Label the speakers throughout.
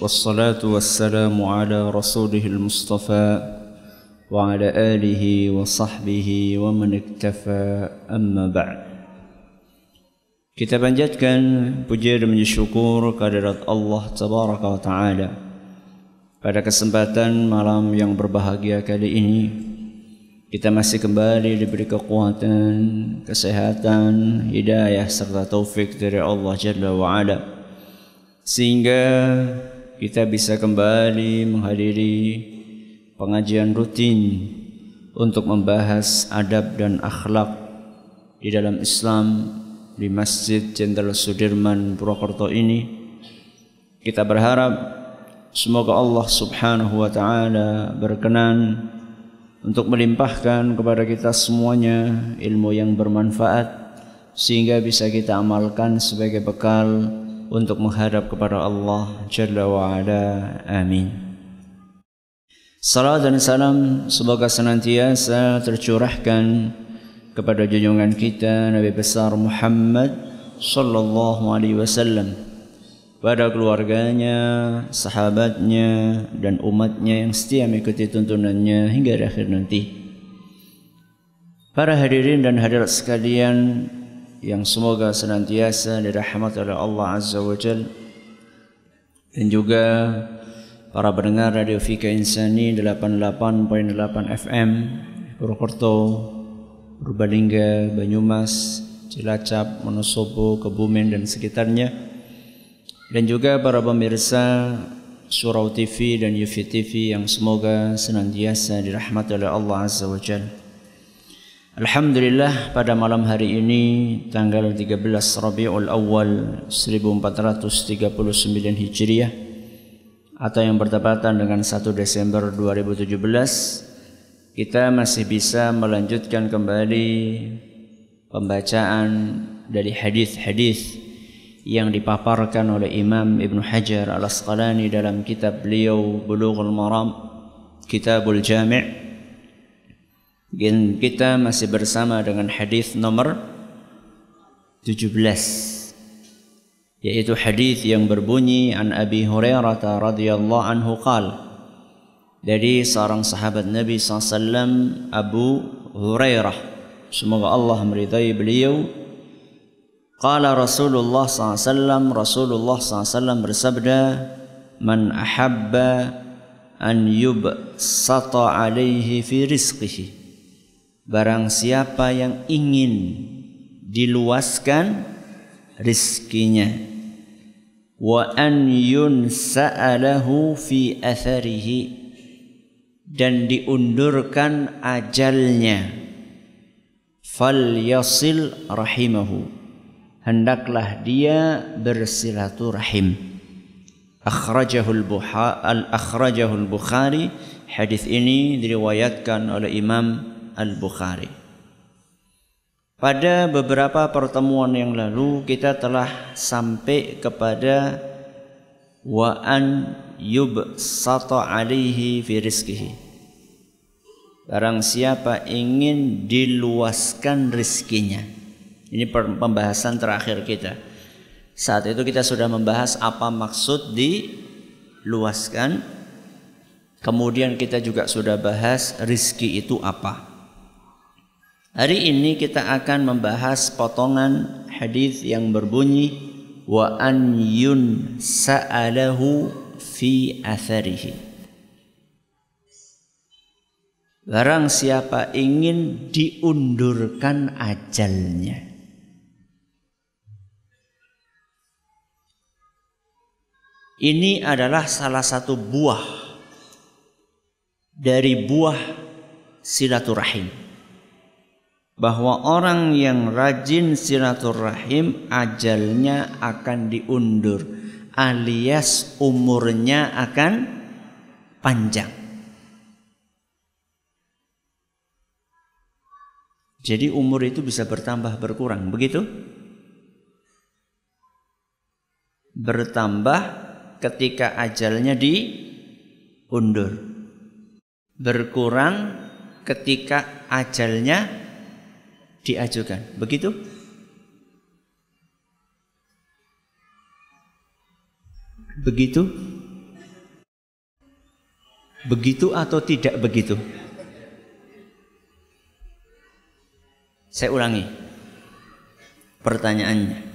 Speaker 1: والصلاة والسلام على رسوله المصطفى وعلى آله وصحبه ومن اكتفى أما بعد Kita panjatkan puja dan syukur kehadirat Allah Tabaraka wa Ta'ala Pada kesempatan malam yang berbahagia kali ini Kita masih kembali diberi kekuatan, kesehatan, hidayah serta taufik dari Allah Jalla wa Ala Sehingga kita bisa kembali menghadiri pengajian rutin untuk membahas adab dan akhlak di dalam Islam di Masjid Jenderal Sudirman Purwokerto ini. Kita berharap semoga Allah Subhanahu wa taala berkenan untuk melimpahkan kepada kita semuanya ilmu yang bermanfaat sehingga bisa kita amalkan sebagai bekal untuk menghadap kepada Allah Jalla wa. Amin. Salam dan salam semoga senantiasa tercurahkan kepada junjungan kita Nabi besar Muhammad sallallahu alaihi wasallam pada keluarganya, sahabatnya dan umatnya yang setia mengikuti tuntunannya hingga akhir nanti. Para hadirin dan hadirat sekalian, yang semoga senantiasa dirahmati oleh Allah Azza wa Jal dan juga para pendengar Radio Fika Insani 88.8 FM Purwokerto, Purbalingga, Banyumas, Cilacap, Wonosobo, Kebumen dan sekitarnya dan juga para pemirsa Surau TV dan Yufi TV yang semoga senantiasa dirahmati oleh Allah Azza wa Jalla. Alhamdulillah pada malam hari ini tanggal 13 Rabiul Awal 1439 Hijriah atau yang bertepatan dengan 1 Desember 2017 kita masih bisa melanjutkan kembali pembacaan dari hadis-hadis yang dipaparkan oleh Imam Ibn Hajar Al-Asqalani dalam kitab beliau Bulughul Maram Kitabul Jami' Dan kita masih bersama dengan hadis nomor 17 yaitu hadis yang berbunyi an Abi Hurairah radhiyallahu anhu qal dari seorang sahabat Nabi SAW Abu Hurairah. Semoga Allah meridai beliau. Qala Rasulullah SAW Rasulullah SAW bersabda man ahabba an yubsata alaihi fi rizqihi Barang siapa yang ingin diluaskan rizkinya. Wa an yunsa'alahu fi atharihi. Dan diundurkan ajalnya. Fal yasil rahimahu. Hendaklah dia bersilaturahim. Akhrajahul al akhrajahul bukhari. Hadis ini diriwayatkan oleh Imam Al-Bukhari. Pada beberapa pertemuan yang lalu kita telah sampai kepada wa an yubsata alaihi fi rizkihi. Barang siapa ingin diluaskan rizkinya. Ini pembahasan terakhir kita. Saat itu kita sudah membahas apa maksud diluaskan. Kemudian kita juga sudah bahas rizki itu apa. Hari ini kita akan membahas potongan hadis yang berbunyi wa an yun sa'alahu fi atharihi. Barang siapa ingin diundurkan ajalnya. Ini adalah salah satu buah dari buah silaturahim bahwa orang yang rajin silaturahim ajalnya akan diundur alias umurnya akan panjang. Jadi umur itu bisa bertambah berkurang, begitu? Bertambah ketika ajalnya diundur. Berkurang ketika ajalnya diajukan. Begitu? Begitu? Begitu atau tidak begitu? Saya ulangi. Pertanyaannya.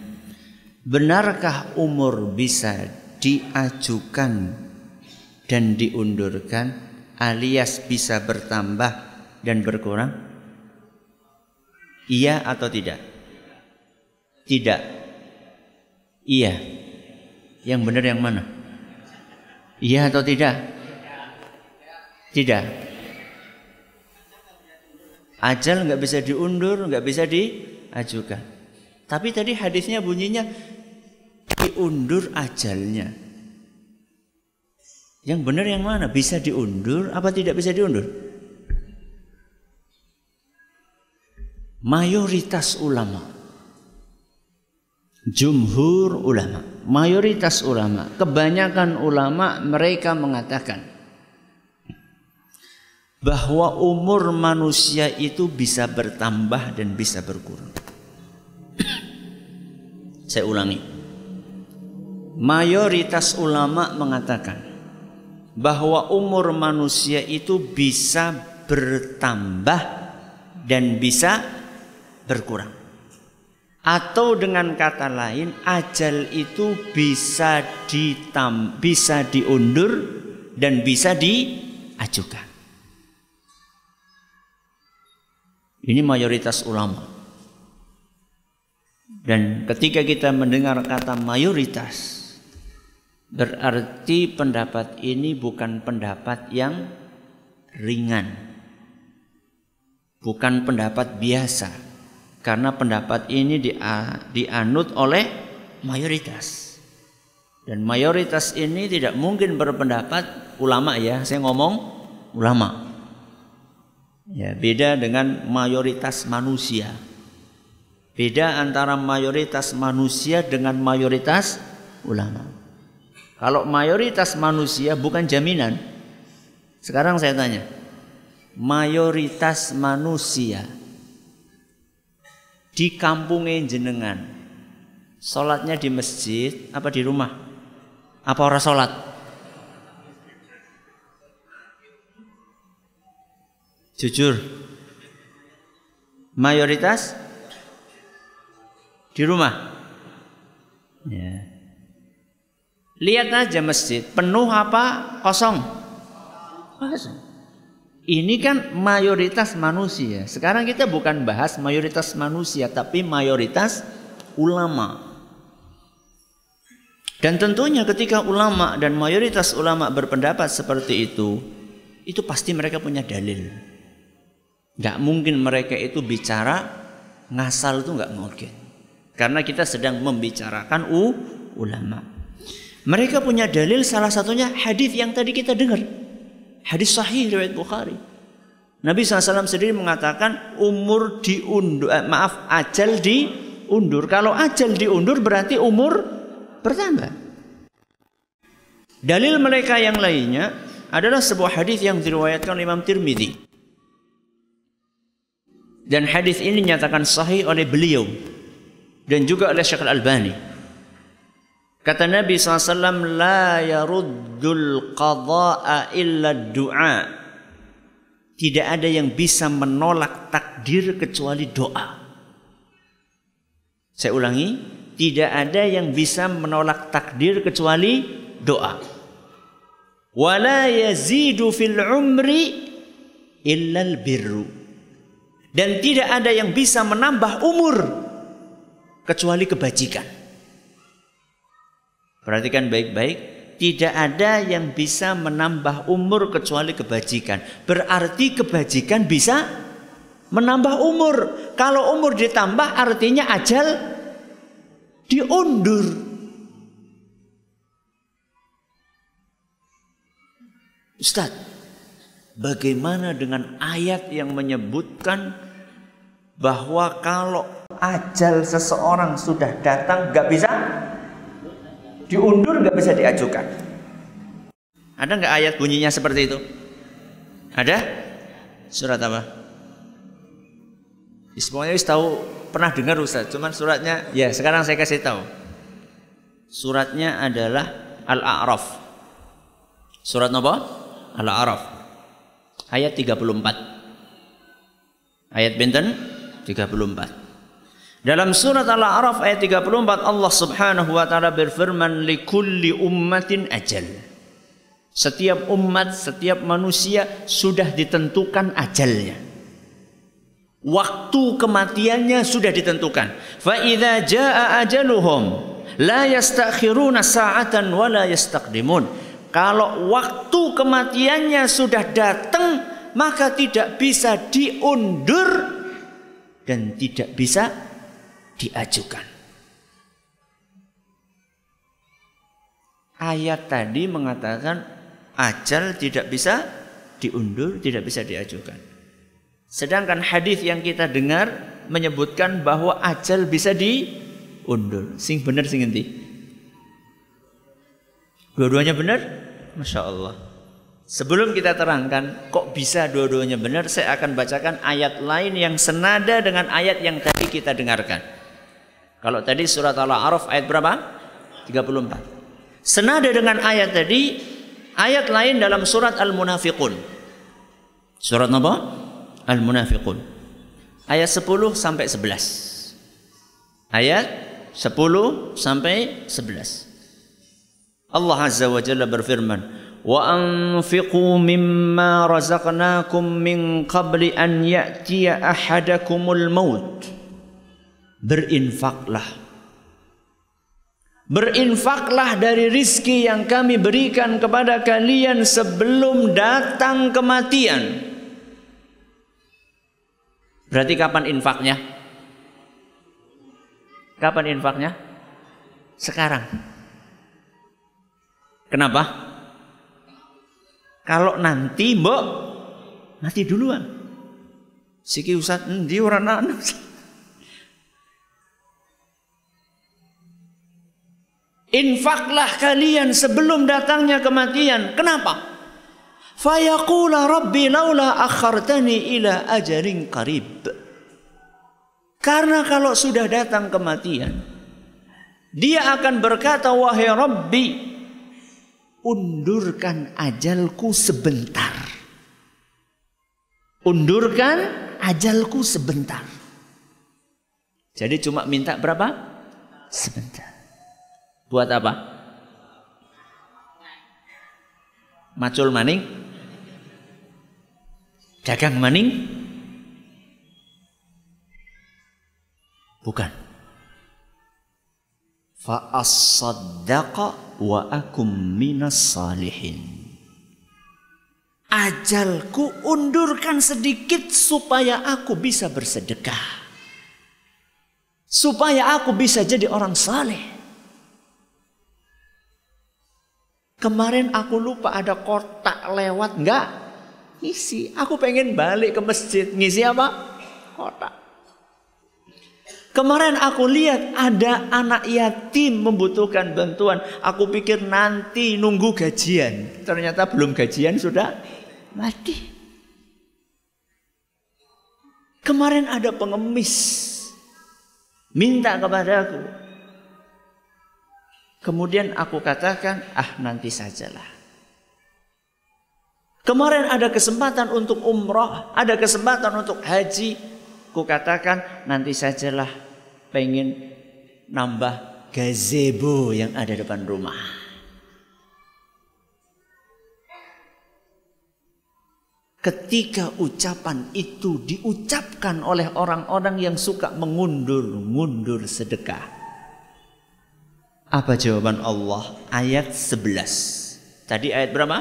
Speaker 1: Benarkah umur bisa diajukan dan diundurkan alias bisa bertambah dan berkurang? Iya atau tidak? Tidak. Iya. Yang benar yang mana? Iya atau tidak? Tidak. Ajal nggak bisa diundur, nggak bisa diajukan. Tapi tadi hadisnya bunyinya diundur ajalnya. Yang benar yang mana? Bisa diundur apa tidak bisa diundur? Mayoritas ulama Jumhur ulama Mayoritas ulama Kebanyakan ulama mereka mengatakan bahwa umur manusia itu bisa bertambah dan bisa berkurang. Saya ulangi. Mayoritas ulama mengatakan bahwa umur manusia itu bisa bertambah dan bisa berkurang. Atau dengan kata lain, ajal itu bisa ditam, bisa diundur dan bisa diajukan. Ini mayoritas ulama. Dan ketika kita mendengar kata mayoritas, berarti pendapat ini bukan pendapat yang ringan. Bukan pendapat biasa. Karena pendapat ini dianut oleh mayoritas. Dan mayoritas ini tidak mungkin berpendapat ulama ya, saya ngomong ulama. Ya, beda dengan mayoritas manusia. Beda antara mayoritas manusia dengan mayoritas ulama. Kalau mayoritas manusia bukan jaminan. Sekarang saya tanya, mayoritas manusia di kampungnya jenengan, sholatnya di masjid apa di rumah? Apa orang sholat? Jujur. Mayoritas di rumah. Ya. Lihat aja masjid, penuh apa kosong? Kosong. Ini kan mayoritas manusia. Sekarang kita bukan bahas mayoritas manusia, tapi mayoritas ulama. Dan tentunya ketika ulama dan mayoritas ulama berpendapat seperti itu, itu pasti mereka punya dalil. Gak mungkin mereka itu bicara ngasal itu gak mungkin. Karena kita sedang membicarakan u, ulama. Mereka punya dalil salah satunya hadis yang tadi kita dengar. Hadis sahih riwayat Bukhari. Nabi SAW sendiri mengatakan umur diundur, eh, maaf ajal diundur. Kalau ajal diundur berarti umur bertambah. Dalil mereka yang lainnya adalah sebuah hadis yang diriwayatkan Imam Tirmidzi dan hadis ini dinyatakan sahih oleh beliau dan juga oleh Syekh Al-Albani. Kata Nabi SAW, La yaruddul qada'a illa du'a. Tidak ada yang bisa menolak takdir kecuali doa. Saya ulangi, tidak ada yang bisa menolak takdir kecuali doa. Wala yazidu fil umri illa al-birru dan tidak ada yang bisa menambah umur kecuali kebajikan. Perhatikan baik-baik, tidak ada yang bisa menambah umur kecuali kebajikan. Berarti kebajikan bisa menambah umur. Kalau umur ditambah artinya ajal diundur. Ustaz, bagaimana dengan ayat yang menyebutkan bahwa kalau ajal seseorang sudah datang nggak bisa diundur nggak bisa diajukan. Ada nggak ayat bunyinya seperti itu? Ada? Surat apa? Semuanya tahu pernah dengar Ustaz, cuman suratnya ya sekarang saya kasih tahu. Suratnya adalah Al-A'raf. Surat apa? Al-A'raf. Ayat 34. Ayat benten 34. Dalam surat Al-A'raf ayat 34 Allah Subhanahu wa taala berfirman likulli ummatin ajal. Setiap umat, setiap manusia sudah ditentukan ajalnya. Waktu kematiannya sudah ditentukan. Fa idza jaa ajaluhum la yastakhiruna sa'atan wa la yastaqdimun. Kalau waktu kematiannya sudah datang maka tidak bisa diundur dan tidak bisa diajukan. Ayat tadi mengatakan ajal tidak bisa diundur, tidak bisa diajukan. Sedangkan hadis yang kita dengar menyebutkan bahwa ajal bisa diundur. Sing benar sing endi? Dua-duanya benar? Masya Allah. Sebelum kita terangkan kok bisa dua-duanya benar, saya akan bacakan ayat lain yang senada dengan ayat yang tadi kita dengarkan. Kalau tadi surat Al-A'raf ayat berapa? 34. Senada dengan ayat tadi, ayat lain dalam surat Al-Munafiqun. Surat apa? Al-Munafiqun. Ayat 10 sampai 11. Ayat 10 sampai 11. Allah Azza wa Jalla berfirman, "Wa anfiqu mimma razaqnakum min qabli an ya'tiya ahadakumul maut." Berinfaklah. Berinfaklah dari rizki yang kami berikan kepada kalian sebelum datang kematian. Berarti kapan infaknya? Kapan infaknya? Sekarang. Kenapa? Kalau nanti mbok mati duluan. Siki usat di orang anak. Infaklah kalian sebelum datangnya kematian. Kenapa? Fayaqula rabbi laula akhartani ila ajalin qarib. Karena kalau sudah datang kematian, dia akan berkata, wahai Rabbi, undurkan ajalku sebentar. Undurkan ajalku sebentar. Jadi cuma minta berapa? Sebentar. Buat apa? Macul maning? Dagang maning? Bukan. Fa as-saddaqa wa akum minas salihin. Ajalku undurkan sedikit supaya aku bisa bersedekah. Supaya aku bisa jadi orang saleh. Kemarin aku lupa ada kotak lewat enggak? Ngisi. Aku pengen balik ke masjid. Ngisi apa? Kotak. Kemarin aku lihat ada anak yatim membutuhkan bantuan. Aku pikir nanti nunggu gajian. Ternyata belum gajian sudah mati. Kemarin ada pengemis minta kepada aku Kemudian aku katakan, ah nanti sajalah. Kemarin ada kesempatan untuk umroh, ada kesempatan untuk haji. Ku katakan nanti sajalah pengen nambah gazebo yang ada depan rumah. Ketika ucapan itu diucapkan oleh orang-orang yang suka mengundur-mundur sedekah. Apa jawaban Allah? Ayat 11. Tadi ayat berapa?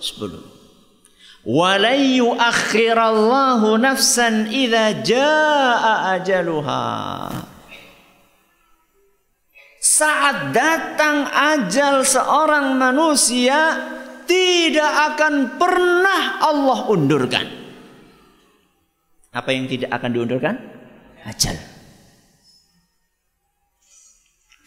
Speaker 1: 10. Walai yuakhirallahu nafsan idza jaa ajaluha. Saat datang ajal seorang manusia tidak akan pernah Allah undurkan. Apa yang tidak akan diundurkan? Ajal.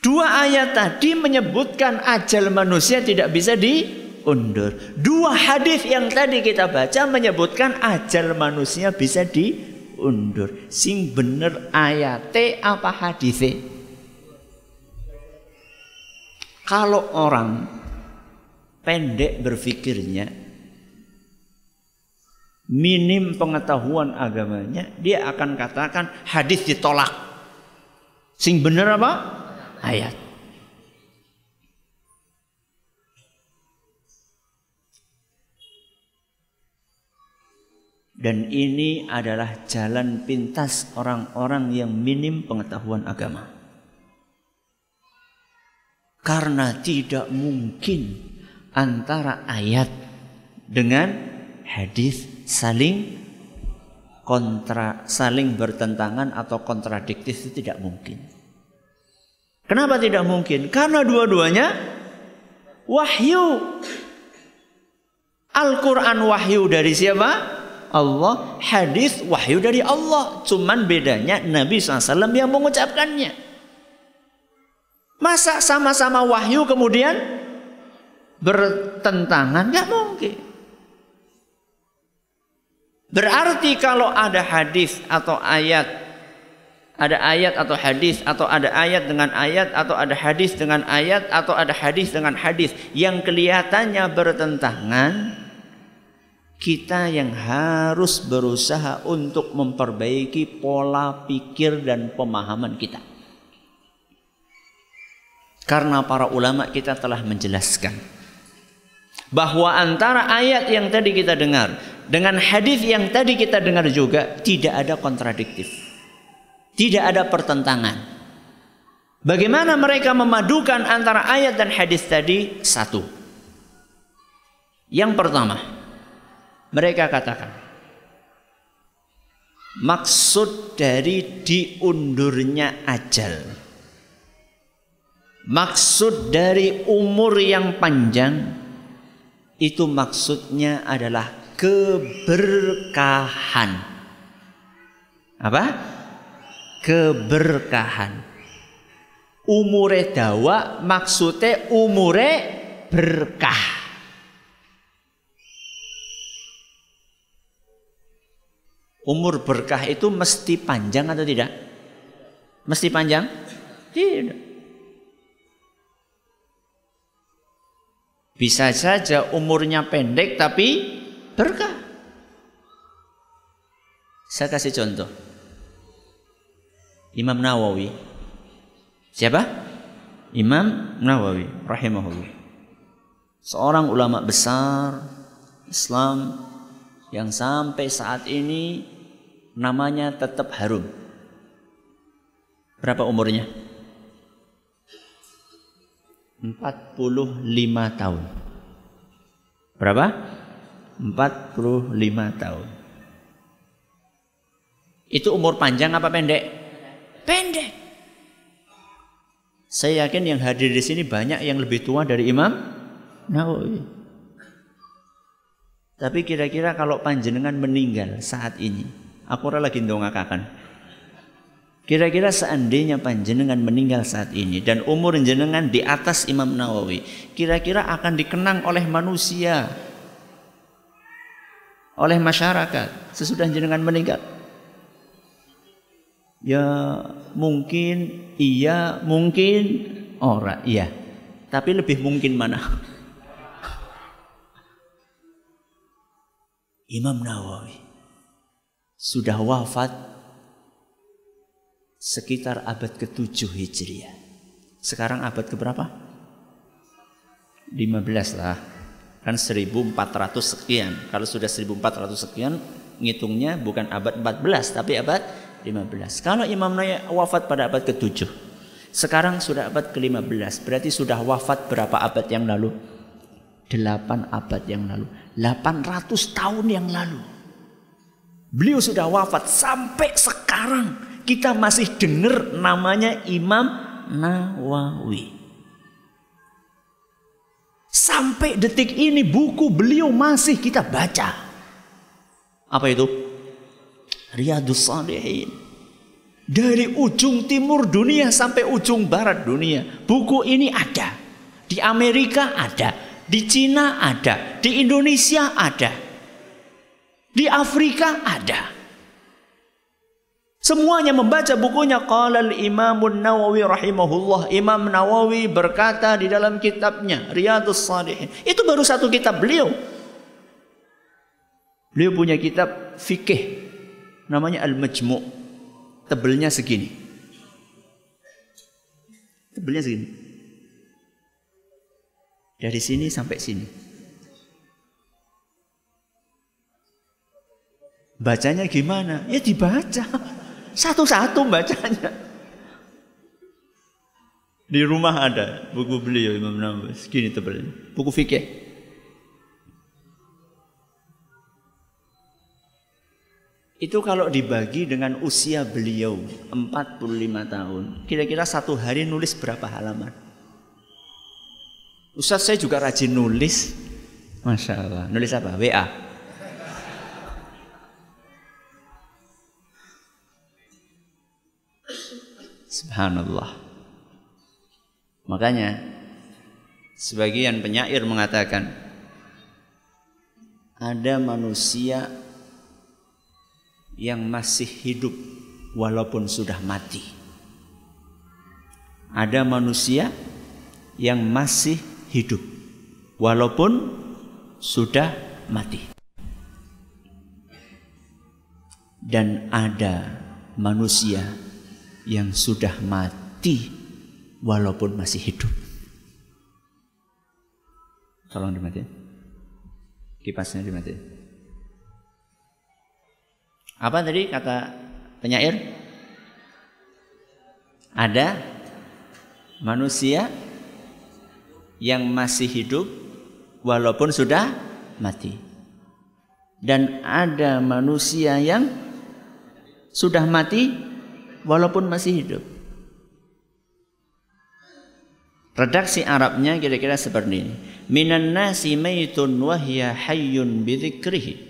Speaker 1: Dua ayat tadi menyebutkan ajal manusia tidak bisa diundur. Dua hadis yang tadi kita baca menyebutkan ajal manusia bisa diundur. Sing bener ayate apa hadise? Kalau orang pendek berpikirnya, minim pengetahuan agamanya, dia akan katakan hadis ditolak. Sing bener apa? Ayat. Dan ini adalah jalan pintas orang-orang yang minim pengetahuan agama. Karena tidak mungkin antara ayat dengan hadis saling kontra saling bertentangan atau kontradiktif itu tidak mungkin. Kenapa tidak mungkin? Karena dua-duanya wahyu. Al-Quran wahyu dari siapa? Allah, hadis wahyu dari Allah. Cuman bedanya Nabi SAW yang mengucapkannya. Masa sama-sama wahyu kemudian bertentangan? Gak mungkin. Berarti kalau ada hadis atau ayat, ada ayat atau hadis, atau ada ayat dengan ayat, atau ada hadis dengan ayat, atau ada hadis dengan hadis yang kelihatannya bertentangan, kita yang harus berusaha untuk memperbaiki pola pikir dan pemahaman kita. Karena para ulama kita telah menjelaskan bahwa antara ayat yang tadi kita dengar dengan hadis yang tadi kita dengar juga tidak ada kontradiktif. Tidak ada pertentangan. Bagaimana mereka memadukan antara ayat dan hadis tadi? Satu. Yang pertama, mereka katakan maksud dari diundurnya ajal maksud dari umur yang panjang itu maksudnya adalah keberkahan apa keberkahan umure dawa maksudnya umure berkah Umur berkah itu mesti panjang atau tidak? Mesti panjang? Tidak. Bisa saja umurnya pendek tapi berkah. Saya kasih contoh. Imam Nawawi. Siapa? Imam Nawawi rahimahullah. Seorang ulama besar Islam yang sampai saat ini namanya tetap harum. Berapa umurnya? 45 tahun. Berapa? 45 tahun. Itu umur panjang apa pendek? Pendek. Saya yakin yang hadir di sini banyak yang lebih tua dari Imam Nawawi. Tapi kira-kira kalau panjenengan meninggal saat ini, Aku ora lagi ndongakaken. Kira-kira seandainya panjenengan meninggal saat ini dan umur jenengan di atas Imam Nawawi, kira-kira akan dikenang oleh manusia, oleh masyarakat sesudah jenengan meninggal? Ya mungkin iya, mungkin ora, iya. Tapi lebih mungkin mana? Imam Nawawi sudah wafat sekitar abad ke-7 Hijriah. Sekarang abad ke berapa? 15 lah. Kan 1400 sekian. Kalau sudah 1400 sekian, ngitungnya bukan abad 14 tapi abad 15. Kalau Imam Nawawi wafat pada abad ke-7. Sekarang sudah abad ke-15. Berarti sudah wafat berapa abad yang lalu? 8 abad yang lalu. 800 tahun yang lalu. Beliau sudah wafat sampai sekarang kita masih dengar namanya Imam Nawawi. Sampai detik ini buku beliau masih kita baca. Apa itu? Riyadus Salihin. Dari ujung timur dunia sampai ujung barat dunia. Buku ini ada. Di Amerika ada. Di Cina ada. Di Indonesia ada. Di Afrika ada. Semuanya membaca bukunya qala al-Imam Nawawi rahimahullah. Imam Nawawi berkata di dalam kitabnya Riyadhus Shalihin. Itu baru satu kitab beliau. Beliau punya kitab fikih namanya Al-Majmu'. Tebelnya segini. Tebelnya segini. Dari sini sampai sini. Bacanya gimana? Ya dibaca. Satu-satu bacanya. Di rumah ada buku beliau Imam Nawawi, segini tebalnya. Buku fikih. Itu kalau dibagi dengan usia beliau 45 tahun, kira-kira satu hari nulis berapa halaman? Ustaz saya juga rajin nulis. Masya Allah. Nulis apa? WA. Subhanallah. Makanya sebagian penyair mengatakan ada manusia yang masih hidup walaupun sudah mati. Ada manusia yang masih hidup walaupun sudah mati. Dan ada manusia yang sudah mati walaupun masih hidup. Tolong dimatiin. Kipasnya dimatiin. Apa tadi kata penyair? Ada manusia yang masih hidup walaupun sudah mati. Dan ada manusia yang sudah mati walaupun masih hidup. Redaksi Arabnya kira-kira seperti ini. Minan nasi maitun wahya hayyun bidzikrihi.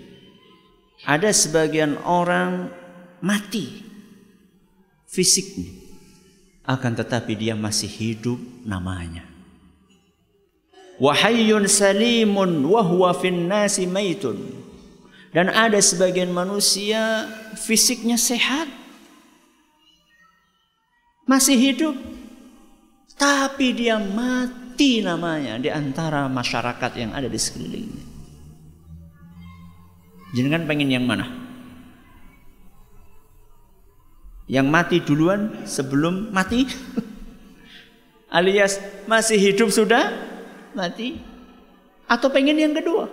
Speaker 1: Ada sebagian orang mati fisiknya akan tetapi dia masih hidup namanya. Wahayyun salimun wahwa fin nasi maitun. Dan ada sebagian manusia fisiknya sehat masih hidup tapi dia mati namanya di antara masyarakat yang ada di sekelilingnya. Jangan pengen yang mana? Yang mati duluan sebelum mati? Alias masih hidup sudah mati? Atau pengen yang kedua?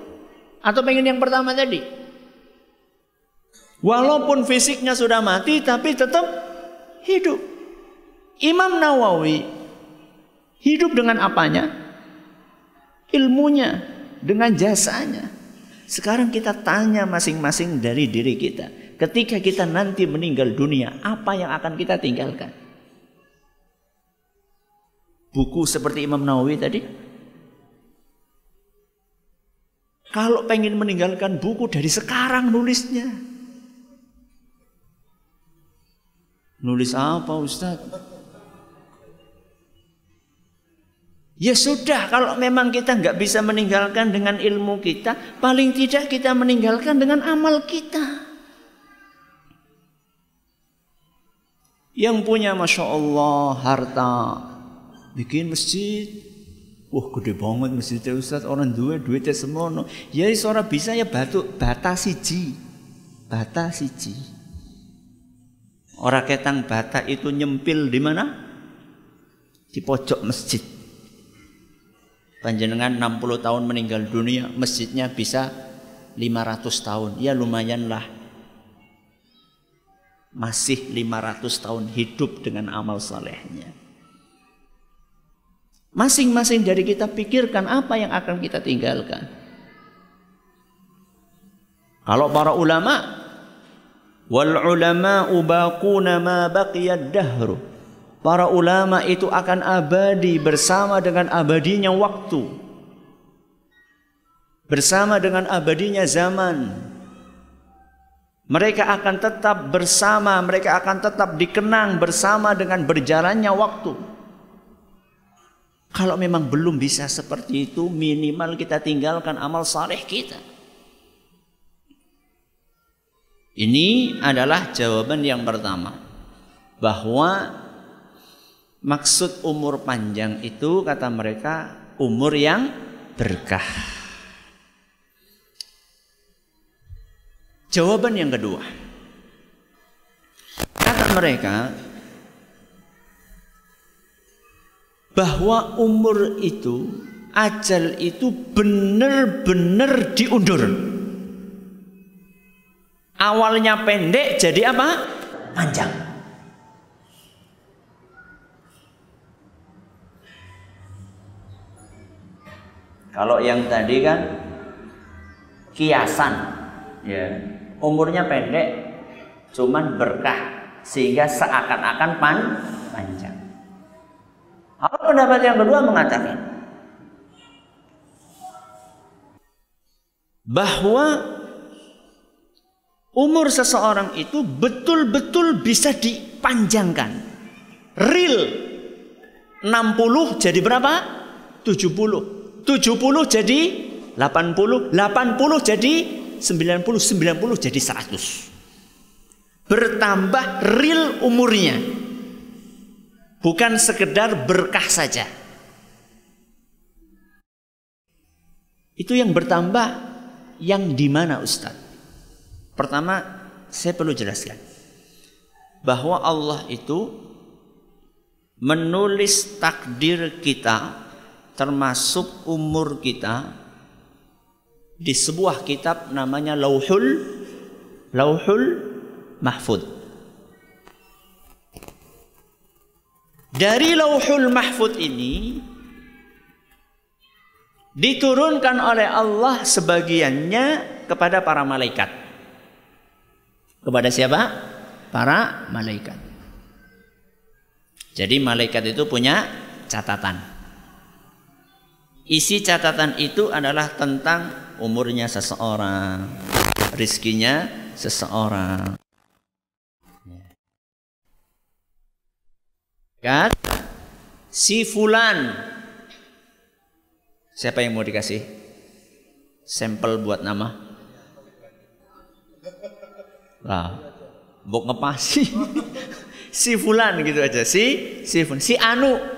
Speaker 1: Atau pengen yang pertama tadi? Walaupun fisiknya sudah mati tapi tetap hidup. Imam Nawawi hidup dengan apanya? Ilmunya, dengan jasanya. Sekarang kita tanya masing-masing dari diri kita. Ketika kita nanti meninggal dunia, apa yang akan kita tinggalkan? Buku seperti Imam Nawawi tadi? Kalau pengen meninggalkan buku dari sekarang nulisnya. Nulis apa Ustadz? Ya sudah, kalau memang kita nggak bisa meninggalkan dengan ilmu kita, paling tidak kita meninggalkan dengan amal kita. Yang punya Masya Allah harta, bikin masjid. Wah gede banget masjidnya Ustaz, orang dua duitnya semono. Ya seorang bisa ya batu bata siji. Bata siji. Orang ketang bata itu nyempil di mana? Di pojok masjid panjenengan 60 tahun meninggal dunia masjidnya bisa 500 tahun. Ya lumayanlah masih 500 tahun hidup dengan amal salehnya masing-masing dari kita pikirkan apa yang akan kita tinggalkan. Kalau para ulama wal ulama ubaquna ma baqiyad dahru Para ulama itu akan abadi bersama dengan abadinya waktu. Bersama dengan abadinya zaman. Mereka akan tetap bersama, mereka akan tetap dikenang bersama dengan berjalannya waktu. Kalau memang belum bisa seperti itu, minimal kita tinggalkan amal saleh kita. Ini adalah jawaban yang pertama. Bahwa maksud umur panjang itu kata mereka umur yang berkah. Jawaban yang kedua. Kata mereka bahwa umur itu ajal itu benar-benar diundur. Awalnya pendek jadi apa? Panjang. Kalau yang tadi kan kiasan, ya umurnya pendek cuman berkah sehingga seakan-akan pan panjang. Apa pendapat yang kedua mengatakan bahwa umur seseorang itu betul-betul bisa dipanjangkan. Real 60 jadi berapa? 70. 70 jadi 80, 80 jadi 90 90 jadi 100 bertambah real umurnya. Bukan sekedar berkah saja. Itu yang bertambah yang di mana Ustaz? Pertama saya perlu jelaskan bahwa Allah itu menulis takdir kita termasuk umur kita di sebuah kitab namanya Lauhul Lauhul Mahfud. Dari Lauhul Mahfud ini diturunkan oleh Allah sebagiannya kepada para malaikat. Kepada siapa? Para malaikat. Jadi malaikat itu punya catatan. Isi catatan itu adalah tentang umurnya seseorang, rizkinya seseorang. Kan? Si fulan. Siapa yang mau dikasih? Sampel buat nama? Lah, bok ngepasi. si fulan gitu aja. Si si fulan. Si anu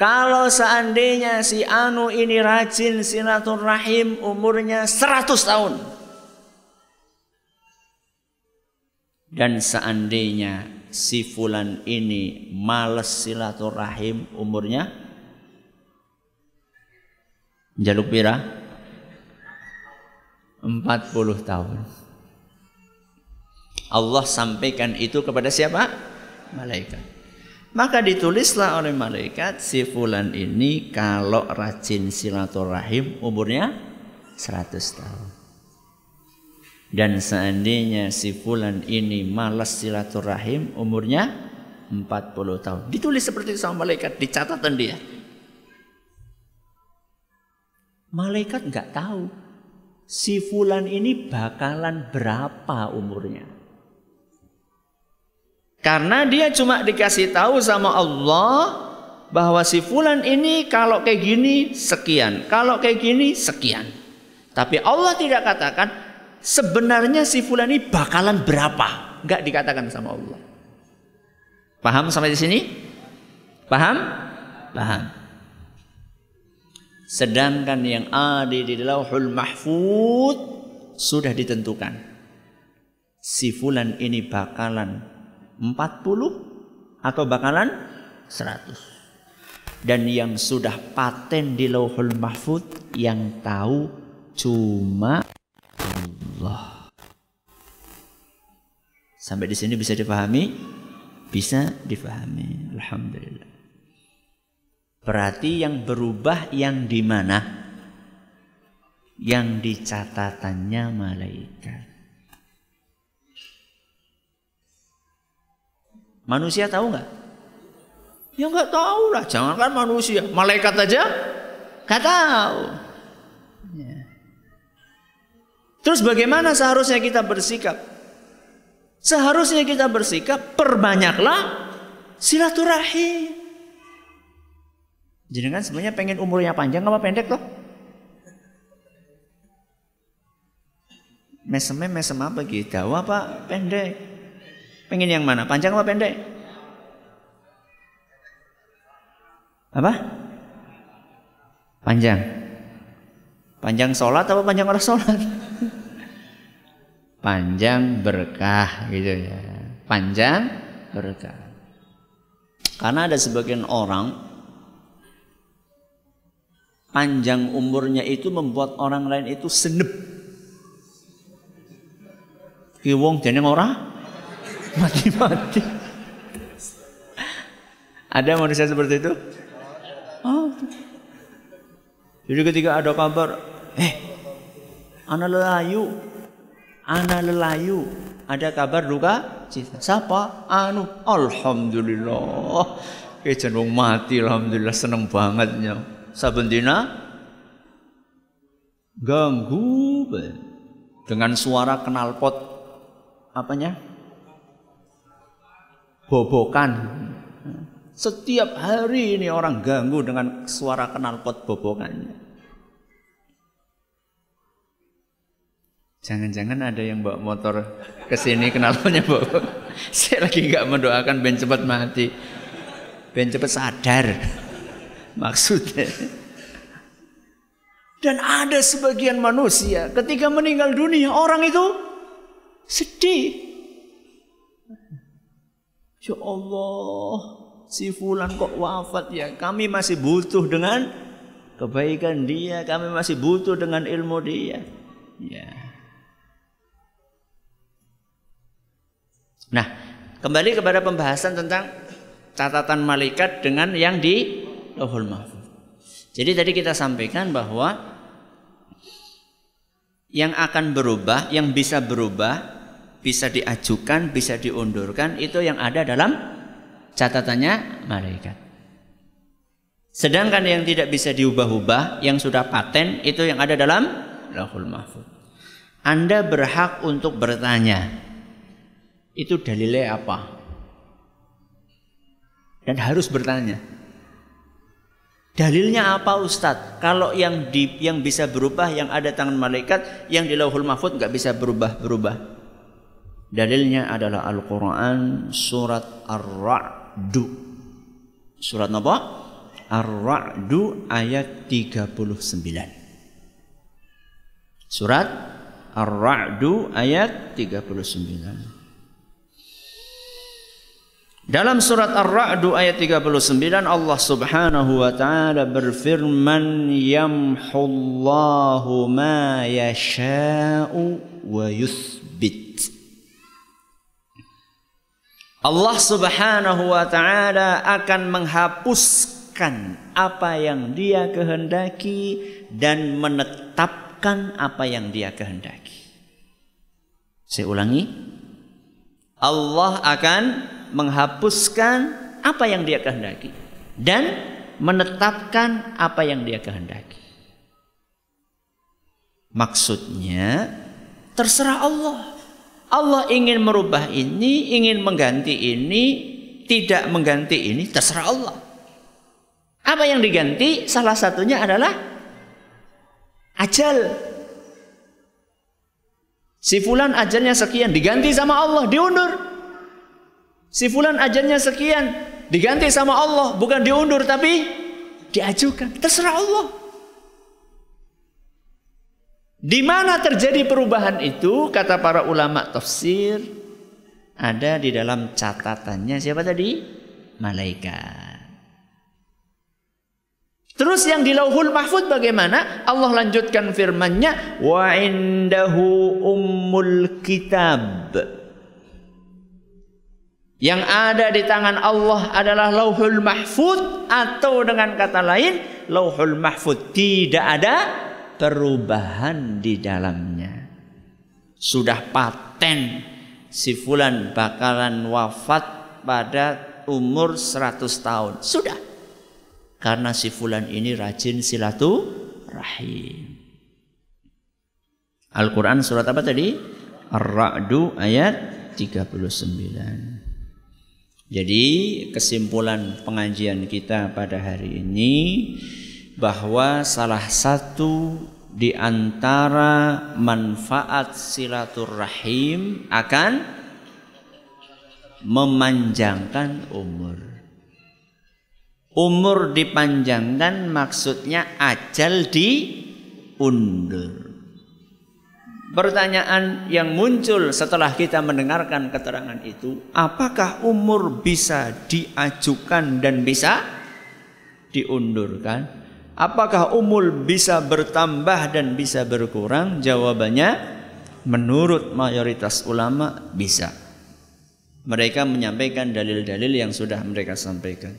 Speaker 1: kalau seandainya si Anu ini rajin silaturahim umurnya 100 tahun. Dan seandainya si fulan ini males silaturahim umurnya jaluk pira 40 tahun. Allah sampaikan itu kepada siapa? Malaikat. Maka ditulislah oleh malaikat si fulan ini kalau rajin silaturahim umurnya 100 tahun. Dan seandainya si fulan ini malas silaturahim umurnya 40 tahun. Ditulis seperti itu sama malaikat di catatan dia. Malaikat nggak tahu si fulan ini bakalan berapa umurnya. Karena dia cuma dikasih tahu sama Allah bahwa si fulan ini kalau kayak gini sekian, kalau kayak gini sekian. Tapi Allah tidak katakan sebenarnya si fulan ini bakalan berapa, nggak dikatakan sama Allah. Paham sampai di sini? Paham? Paham. Sedangkan yang ada di Lauhul Mahfud sudah ditentukan. Si fulan ini bakalan 40 atau bakalan 100. Dan yang sudah paten di Lauhul Mahfud yang tahu cuma Allah. Sampai di sini bisa dipahami? Bisa dipahami. Alhamdulillah. Berarti yang berubah yang di mana? Yang di catatannya malaikat. Manusia tahu nggak? Ya nggak tahu lah, jangankan manusia, malaikat aja nggak tahu. Ya. Terus bagaimana seharusnya kita bersikap? Seharusnya kita bersikap perbanyaklah silaturahim. Jadi kan sebenarnya pengen umurnya panjang apa pendek loh? Mesem mesem apa gitu? apa pendek? Pengen yang mana? Panjang apa pendek? Apa? Panjang. Panjang sholat apa panjang orang sholat? panjang berkah gitu ya. Panjang berkah. Karena ada sebagian orang panjang umurnya itu membuat orang lain itu senep. Ki wong jeneng ora mati-mati. Ada manusia seperti itu? Oh. Jadi ketika ada kabar, eh, anak lelayu, anak lelayu, ada kabar duka cita. Siapa? Anu, alhamdulillah. Eh jeneng mati, alhamdulillah seneng bangetnya. Saben dina ganggu dengan suara knalpot apanya? Bobokan. Setiap hari ini orang ganggu dengan suara knalpot bobokannya. Jangan-jangan ada yang bawa motor ke sini knalpotnya bobok. Saya lagi nggak mendoakan Ben cepat mati. Ben cepat sadar. Maksudnya. Dan ada sebagian manusia ketika meninggal dunia orang itu Sedih. Ya Allah, si fulan kok wafat ya. Kami masih butuh dengan kebaikan dia, kami masih butuh dengan ilmu dia. Ya. Nah, kembali kepada pembahasan tentang catatan malaikat dengan yang di Lauhul Mahfuz. Jadi tadi kita sampaikan bahwa yang akan berubah, yang bisa berubah bisa diajukan, bisa diundurkan, itu yang ada dalam catatannya malaikat. Sedangkan yang tidak bisa diubah-ubah, yang sudah paten, itu yang ada dalam lahul mahfud. Anda berhak untuk bertanya, itu dalilnya apa? Dan harus bertanya. Dalilnya apa Ustadz? Kalau yang di, yang bisa berubah, yang ada tangan malaikat, yang di lauhul mahfud nggak bisa berubah-berubah. Dalilnya adalah Al-Quran surat Ar-Ra'du. Surat apa? Ar-Ra'du ayat 39. Surat Ar-Ra'du ayat 39. Dalam surat Ar-Ra'du ayat 39 Allah Subhanahu wa taala berfirman yamhullahu ma yasha'u wa Allah Subhanahu wa taala akan menghapuskan apa yang Dia kehendaki dan menetapkan apa yang Dia kehendaki. Saya ulangi. Allah akan menghapuskan apa yang Dia kehendaki dan menetapkan apa yang Dia kehendaki. Maksudnya terserah Allah. Allah ingin merubah ini, ingin mengganti ini, tidak mengganti ini, terserah Allah. Apa yang diganti? Salah satunya adalah ajal. Si fulan ajalnya sekian, diganti sama Allah, diundur. Si fulan ajalnya sekian, diganti sama Allah, bukan diundur tapi diajukan. Terserah Allah. Di mana terjadi perubahan itu kata para ulama tafsir ada di dalam catatannya siapa tadi? Malaikat. Terus yang di Lauhul Mahfud bagaimana? Allah lanjutkan firman-Nya wa indahu ummul kitab. Yang ada di tangan Allah adalah Lauhul Mahfud atau dengan kata lain Lauhul Mahfud tidak ada perubahan di dalamnya. Sudah paten si fulan bakalan wafat pada umur 100 tahun. Sudah. Karena si fulan ini rajin silaturahim. Al-Quran surat apa tadi? Ar-Ra'du ayat 39. Jadi kesimpulan pengajian kita pada hari ini bahwa salah satu di antara manfaat silaturahim akan memanjangkan umur. Umur dipanjangkan maksudnya ajal diundur. Pertanyaan yang muncul setelah kita mendengarkan keterangan itu, apakah umur bisa diajukan dan bisa diundurkan? Apakah umur bisa bertambah dan bisa berkurang? Jawabannya menurut mayoritas ulama bisa. Mereka menyampaikan dalil-dalil yang sudah mereka sampaikan.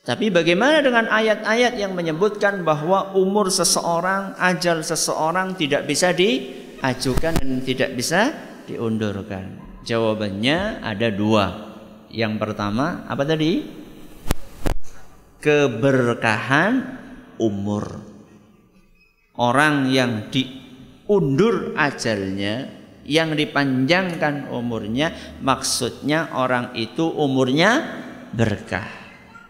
Speaker 1: Tapi bagaimana dengan ayat-ayat yang menyebutkan bahwa umur seseorang, ajal seseorang tidak bisa di ajukan dan tidak bisa diundurkan? Jawabannya ada dua. Yang pertama apa tadi? Keberkahan umur. Orang yang diundur ajalnya, yang dipanjangkan umurnya, maksudnya orang itu umurnya berkah.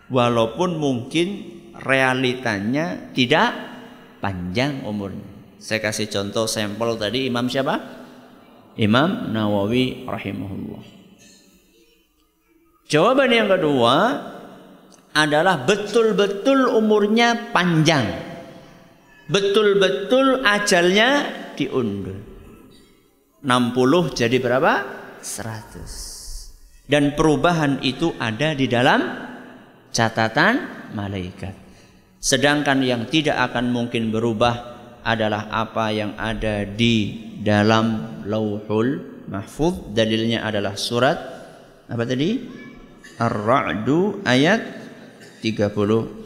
Speaker 1: Walaupun mungkin realitanya tidak panjang umurnya. Saya kasih contoh sampel tadi Imam siapa? Imam Nawawi rahimahullah. Jawaban yang kedua adalah betul-betul umurnya panjang. Betul-betul ajalnya diundur. 60 jadi berapa? 100. Dan perubahan itu ada di dalam catatan malaikat. Sedangkan yang tidak akan mungkin berubah adalah apa yang ada di dalam lauhul mahfud dalilnya adalah surat apa tadi Ar-Ra'du ayat 39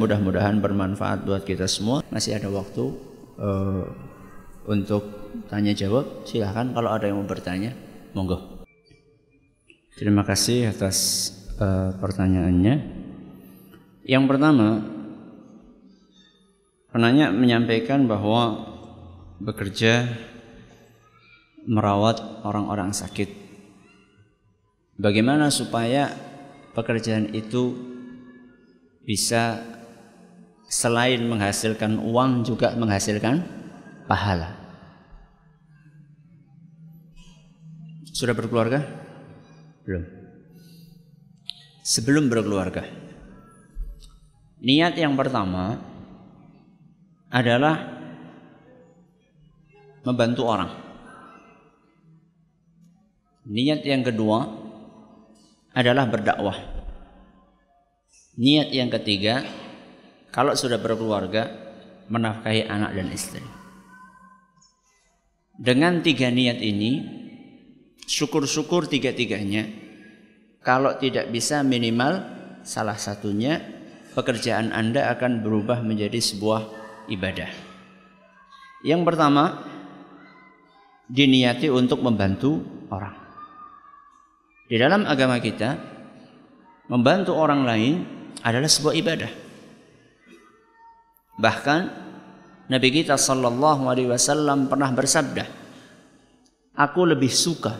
Speaker 1: mudah-mudahan bermanfaat buat kita semua. Masih ada waktu uh, untuk tanya jawab silahkan. Kalau ada yang mau bertanya monggo. Terima kasih atas uh, pertanyaannya. Yang pertama Penanya menyampaikan bahwa bekerja merawat orang-orang sakit. Bagaimana supaya pekerjaan itu bisa selain menghasilkan uang juga menghasilkan pahala? Sudah berkeluarga? Belum. Sebelum berkeluarga. Niat yang pertama adalah membantu orang. Niat yang kedua adalah berdakwah. Niat yang ketiga, kalau sudah berkeluarga, menafkahi anak dan istri. Dengan tiga niat ini, syukur-syukur tiga-tiganya, kalau tidak bisa minimal salah satunya, pekerjaan Anda akan berubah menjadi sebuah ibadah. Yang pertama diniati untuk membantu orang. Di dalam agama kita membantu orang lain adalah sebuah ibadah. Bahkan Nabi kita sallallahu alaihi wasallam pernah bersabda, "Aku lebih suka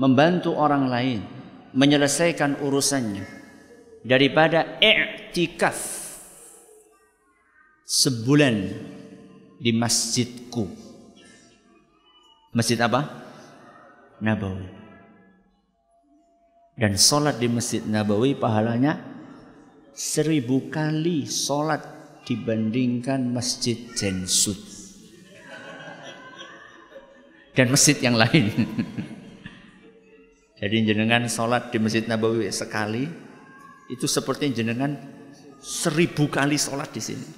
Speaker 1: membantu orang lain menyelesaikan urusannya daripada i'tikaf sebulan di masjidku. Masjid apa? Nabawi. Dan sholat di masjid Nabawi pahalanya seribu kali sholat dibandingkan masjid Jensut. Dan masjid yang lain. Jadi jenengan sholat di masjid Nabawi sekali itu seperti jenengan seribu kali sholat di sini.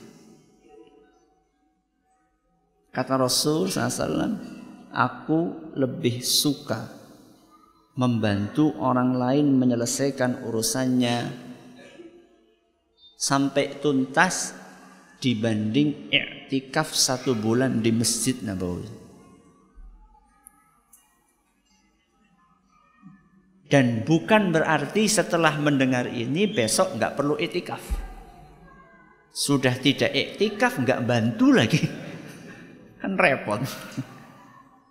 Speaker 1: Kata Rasul SAW, aku lebih suka membantu orang lain menyelesaikan urusannya sampai tuntas dibanding i'tikaf satu bulan di Masjid Nabawi. Dan bukan berarti setelah mendengar ini besok nggak perlu iktikaf. Sudah tidak iktikaf nggak bantu lagi. Kan repot.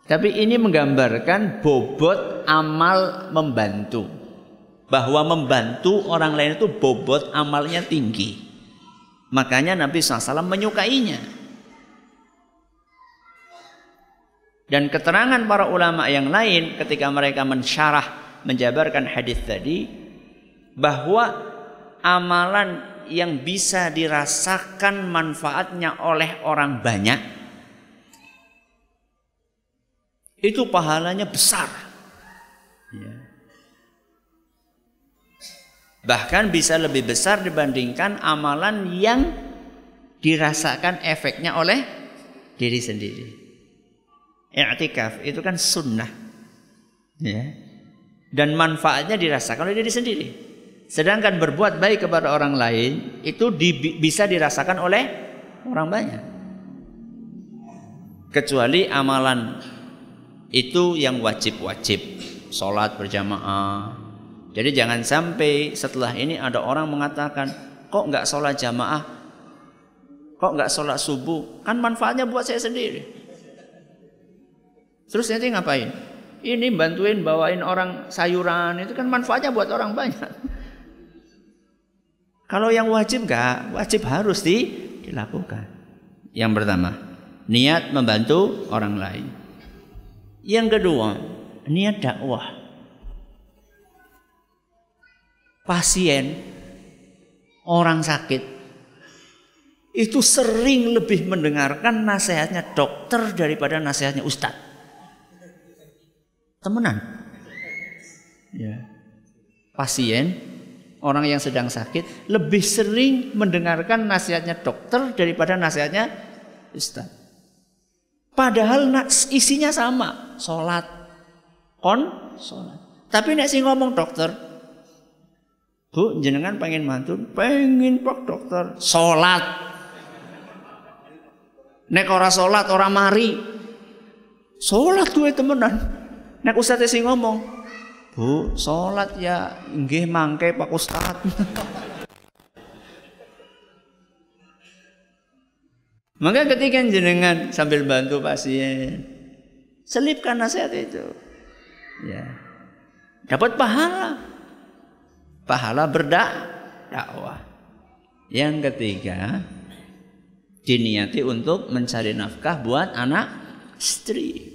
Speaker 1: Tapi ini menggambarkan bobot amal membantu. Bahwa membantu orang lain itu bobot amalnya tinggi. Makanya Nabi SAW menyukainya. Dan keterangan para ulama yang lain ketika mereka mensyarah, menjabarkan hadis tadi, bahwa amalan yang bisa dirasakan manfaatnya oleh orang banyak itu pahalanya besar. Ya. Bahkan bisa lebih besar dibandingkan amalan yang dirasakan efeknya oleh diri sendiri. I'tikaf itu kan sunnah. Ya. Dan manfaatnya dirasakan oleh diri sendiri. Sedangkan berbuat baik kepada orang lain itu di, bisa dirasakan oleh orang banyak. Kecuali amalan itu yang wajib-wajib. Sholat berjamaah. Jadi jangan sampai setelah ini ada orang mengatakan kok nggak sholat jamaah? Kok nggak sholat subuh? Kan manfaatnya buat saya sendiri. Terus nanti ngapain? Ini bantuin bawain orang sayuran itu kan manfaatnya buat orang banyak. Kalau yang wajib nggak wajib harus di, dilakukan. Yang pertama niat membantu orang lain yang kedua, niat dakwah. Pasien orang sakit itu sering lebih mendengarkan nasihatnya dokter daripada nasihatnya ustadz. Temenan. Ya. Pasien orang yang sedang sakit lebih sering mendengarkan nasihatnya dokter daripada nasihatnya ustadz. Padahal isinya sama, sholat, kon, sholat. Tapi nek sing ngomong dokter, bu jenengan pengen mantu, pengen pak dokter, sholat. Nek ora sholat, ora mari, sholat gue temenan. Nek ustadz sing ngomong, bu sholat ya, nggih mangke pak ustadz. Maka ketika jenengan sambil bantu pasien, selipkan nasihat itu. Ya. Dapat pahala. Pahala berdak dakwah. Yang ketiga, diniati untuk mencari nafkah buat anak istri.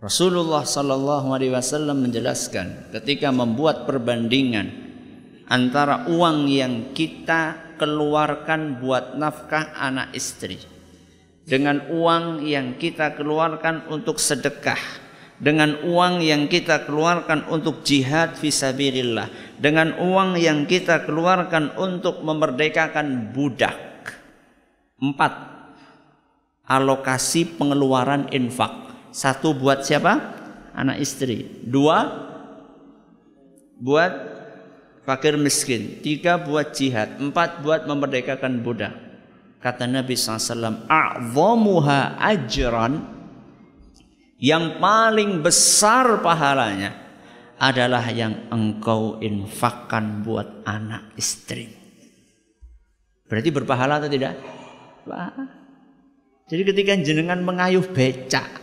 Speaker 1: Rasulullah Sallallahu Alaihi Wasallam menjelaskan ketika membuat perbandingan antara uang yang kita keluarkan buat nafkah anak istri. Dengan uang yang kita keluarkan untuk sedekah. Dengan uang yang kita keluarkan untuk jihad fisabilillah dengan uang yang kita keluarkan untuk memerdekakan budak. Empat. Alokasi pengeluaran infak. Satu buat siapa? Anak istri. Dua. Buat fakir miskin, tiga buat jihad, empat buat memerdekakan budak. Kata Nabi SAW, A'zamuha ajran yang paling besar pahalanya adalah yang engkau infakkan buat anak istri. Berarti berpahala atau tidak? Wah. Jadi ketika jenengan mengayuh becak,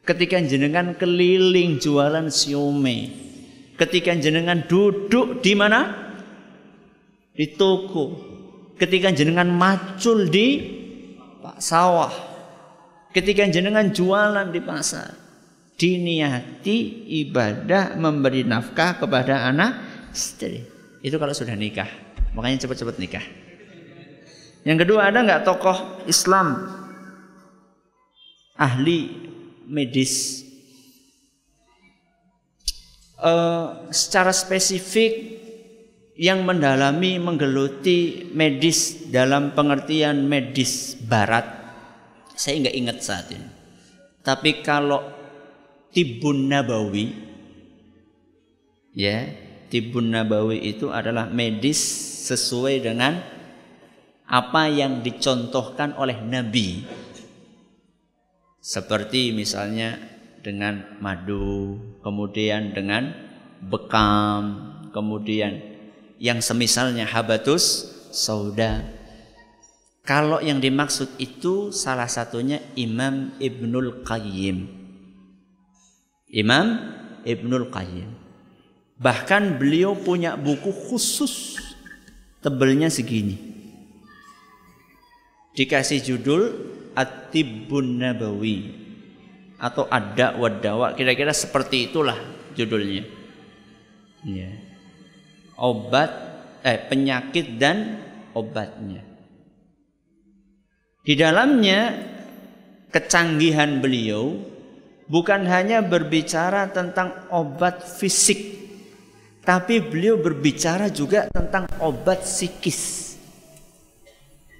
Speaker 1: ketika jenengan keliling jualan siomay, Ketika jenengan duduk di mana? Di toko. Ketika jenengan macul di pak sawah. Ketika jenengan jualan di pasar. Diniati ibadah memberi nafkah kepada anak istri. Itu kalau sudah nikah. Makanya cepat-cepat nikah. Yang kedua ada nggak tokoh Islam ahli medis uh, secara spesifik yang mendalami menggeluti medis dalam pengertian medis barat. Saya nggak ingat saat ini. Tapi kalau tibun nabawi ya tibun nabawi itu adalah medis sesuai dengan apa yang dicontohkan oleh nabi. Seperti misalnya dengan madu, kemudian dengan bekam, kemudian yang semisalnya habatus sauda. Kalau yang dimaksud itu salah satunya Imam Ibnul Qayyim. Imam Ibnul Qayyim. Bahkan beliau punya buku khusus tebelnya segini. Dikasih judul At-Tibbun Nabawi atau Ada Wadawa. Kira-kira seperti itulah judulnya. Ya. Obat eh penyakit dan obatnya. Di dalamnya kecanggihan beliau bukan hanya berbicara tentang obat fisik, tapi beliau berbicara juga tentang obat psikis.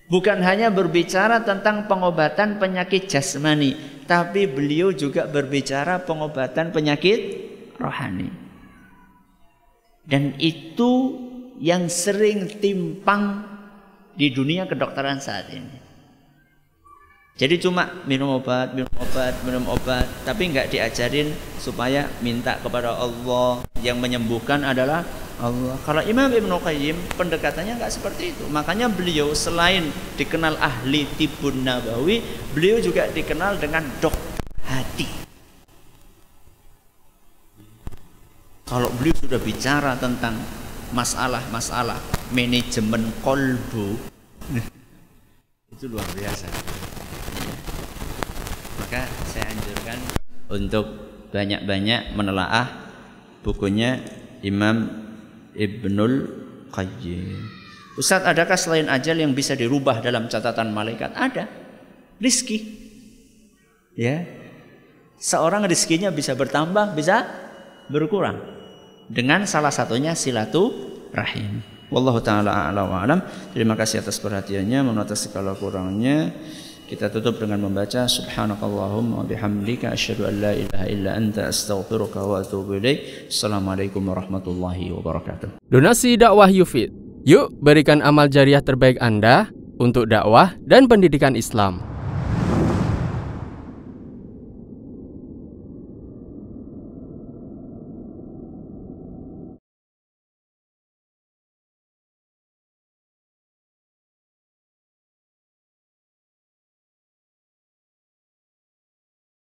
Speaker 1: Bukan hanya berbicara tentang pengobatan penyakit jasmani, tapi beliau juga berbicara pengobatan penyakit rohani. Dan itu yang sering timpang di dunia kedokteran saat ini. Jadi cuma minum obat, minum obat, minum obat, tapi nggak diajarin supaya minta kepada Allah yang menyembuhkan adalah Allah. Kalau Imam Ibnu Qayyim pendekatannya nggak seperti itu. Makanya beliau selain dikenal ahli tibun nabawi, beliau juga dikenal dengan dok hati. Kalau beliau sudah bicara tentang masalah-masalah manajemen kolbu, itu luar biasa maka saya anjurkan untuk banyak-banyak menelaah bukunya Imam Ibnul Qayyim. Ustaz, adakah selain ajal yang bisa dirubah dalam catatan malaikat? Ada. Rizki. Ya. Seorang rizkinya bisa bertambah, bisa berkurang. Dengan salah satunya silaturahim. Wallahu taala a'la wa alam. Terima kasih atas perhatiannya, atas segala kurangnya. Kita tutup dengan membaca subhanakallahumma bihamdika asyhadu an la ilaha illa anta astaghfiruka wa atubu ilaik. Assalamualaikum warahmatullahi wabarakatuh.
Speaker 2: Donasi dakwah Yufid. Yuk berikan amal jariah terbaik Anda untuk dakwah dan pendidikan Islam.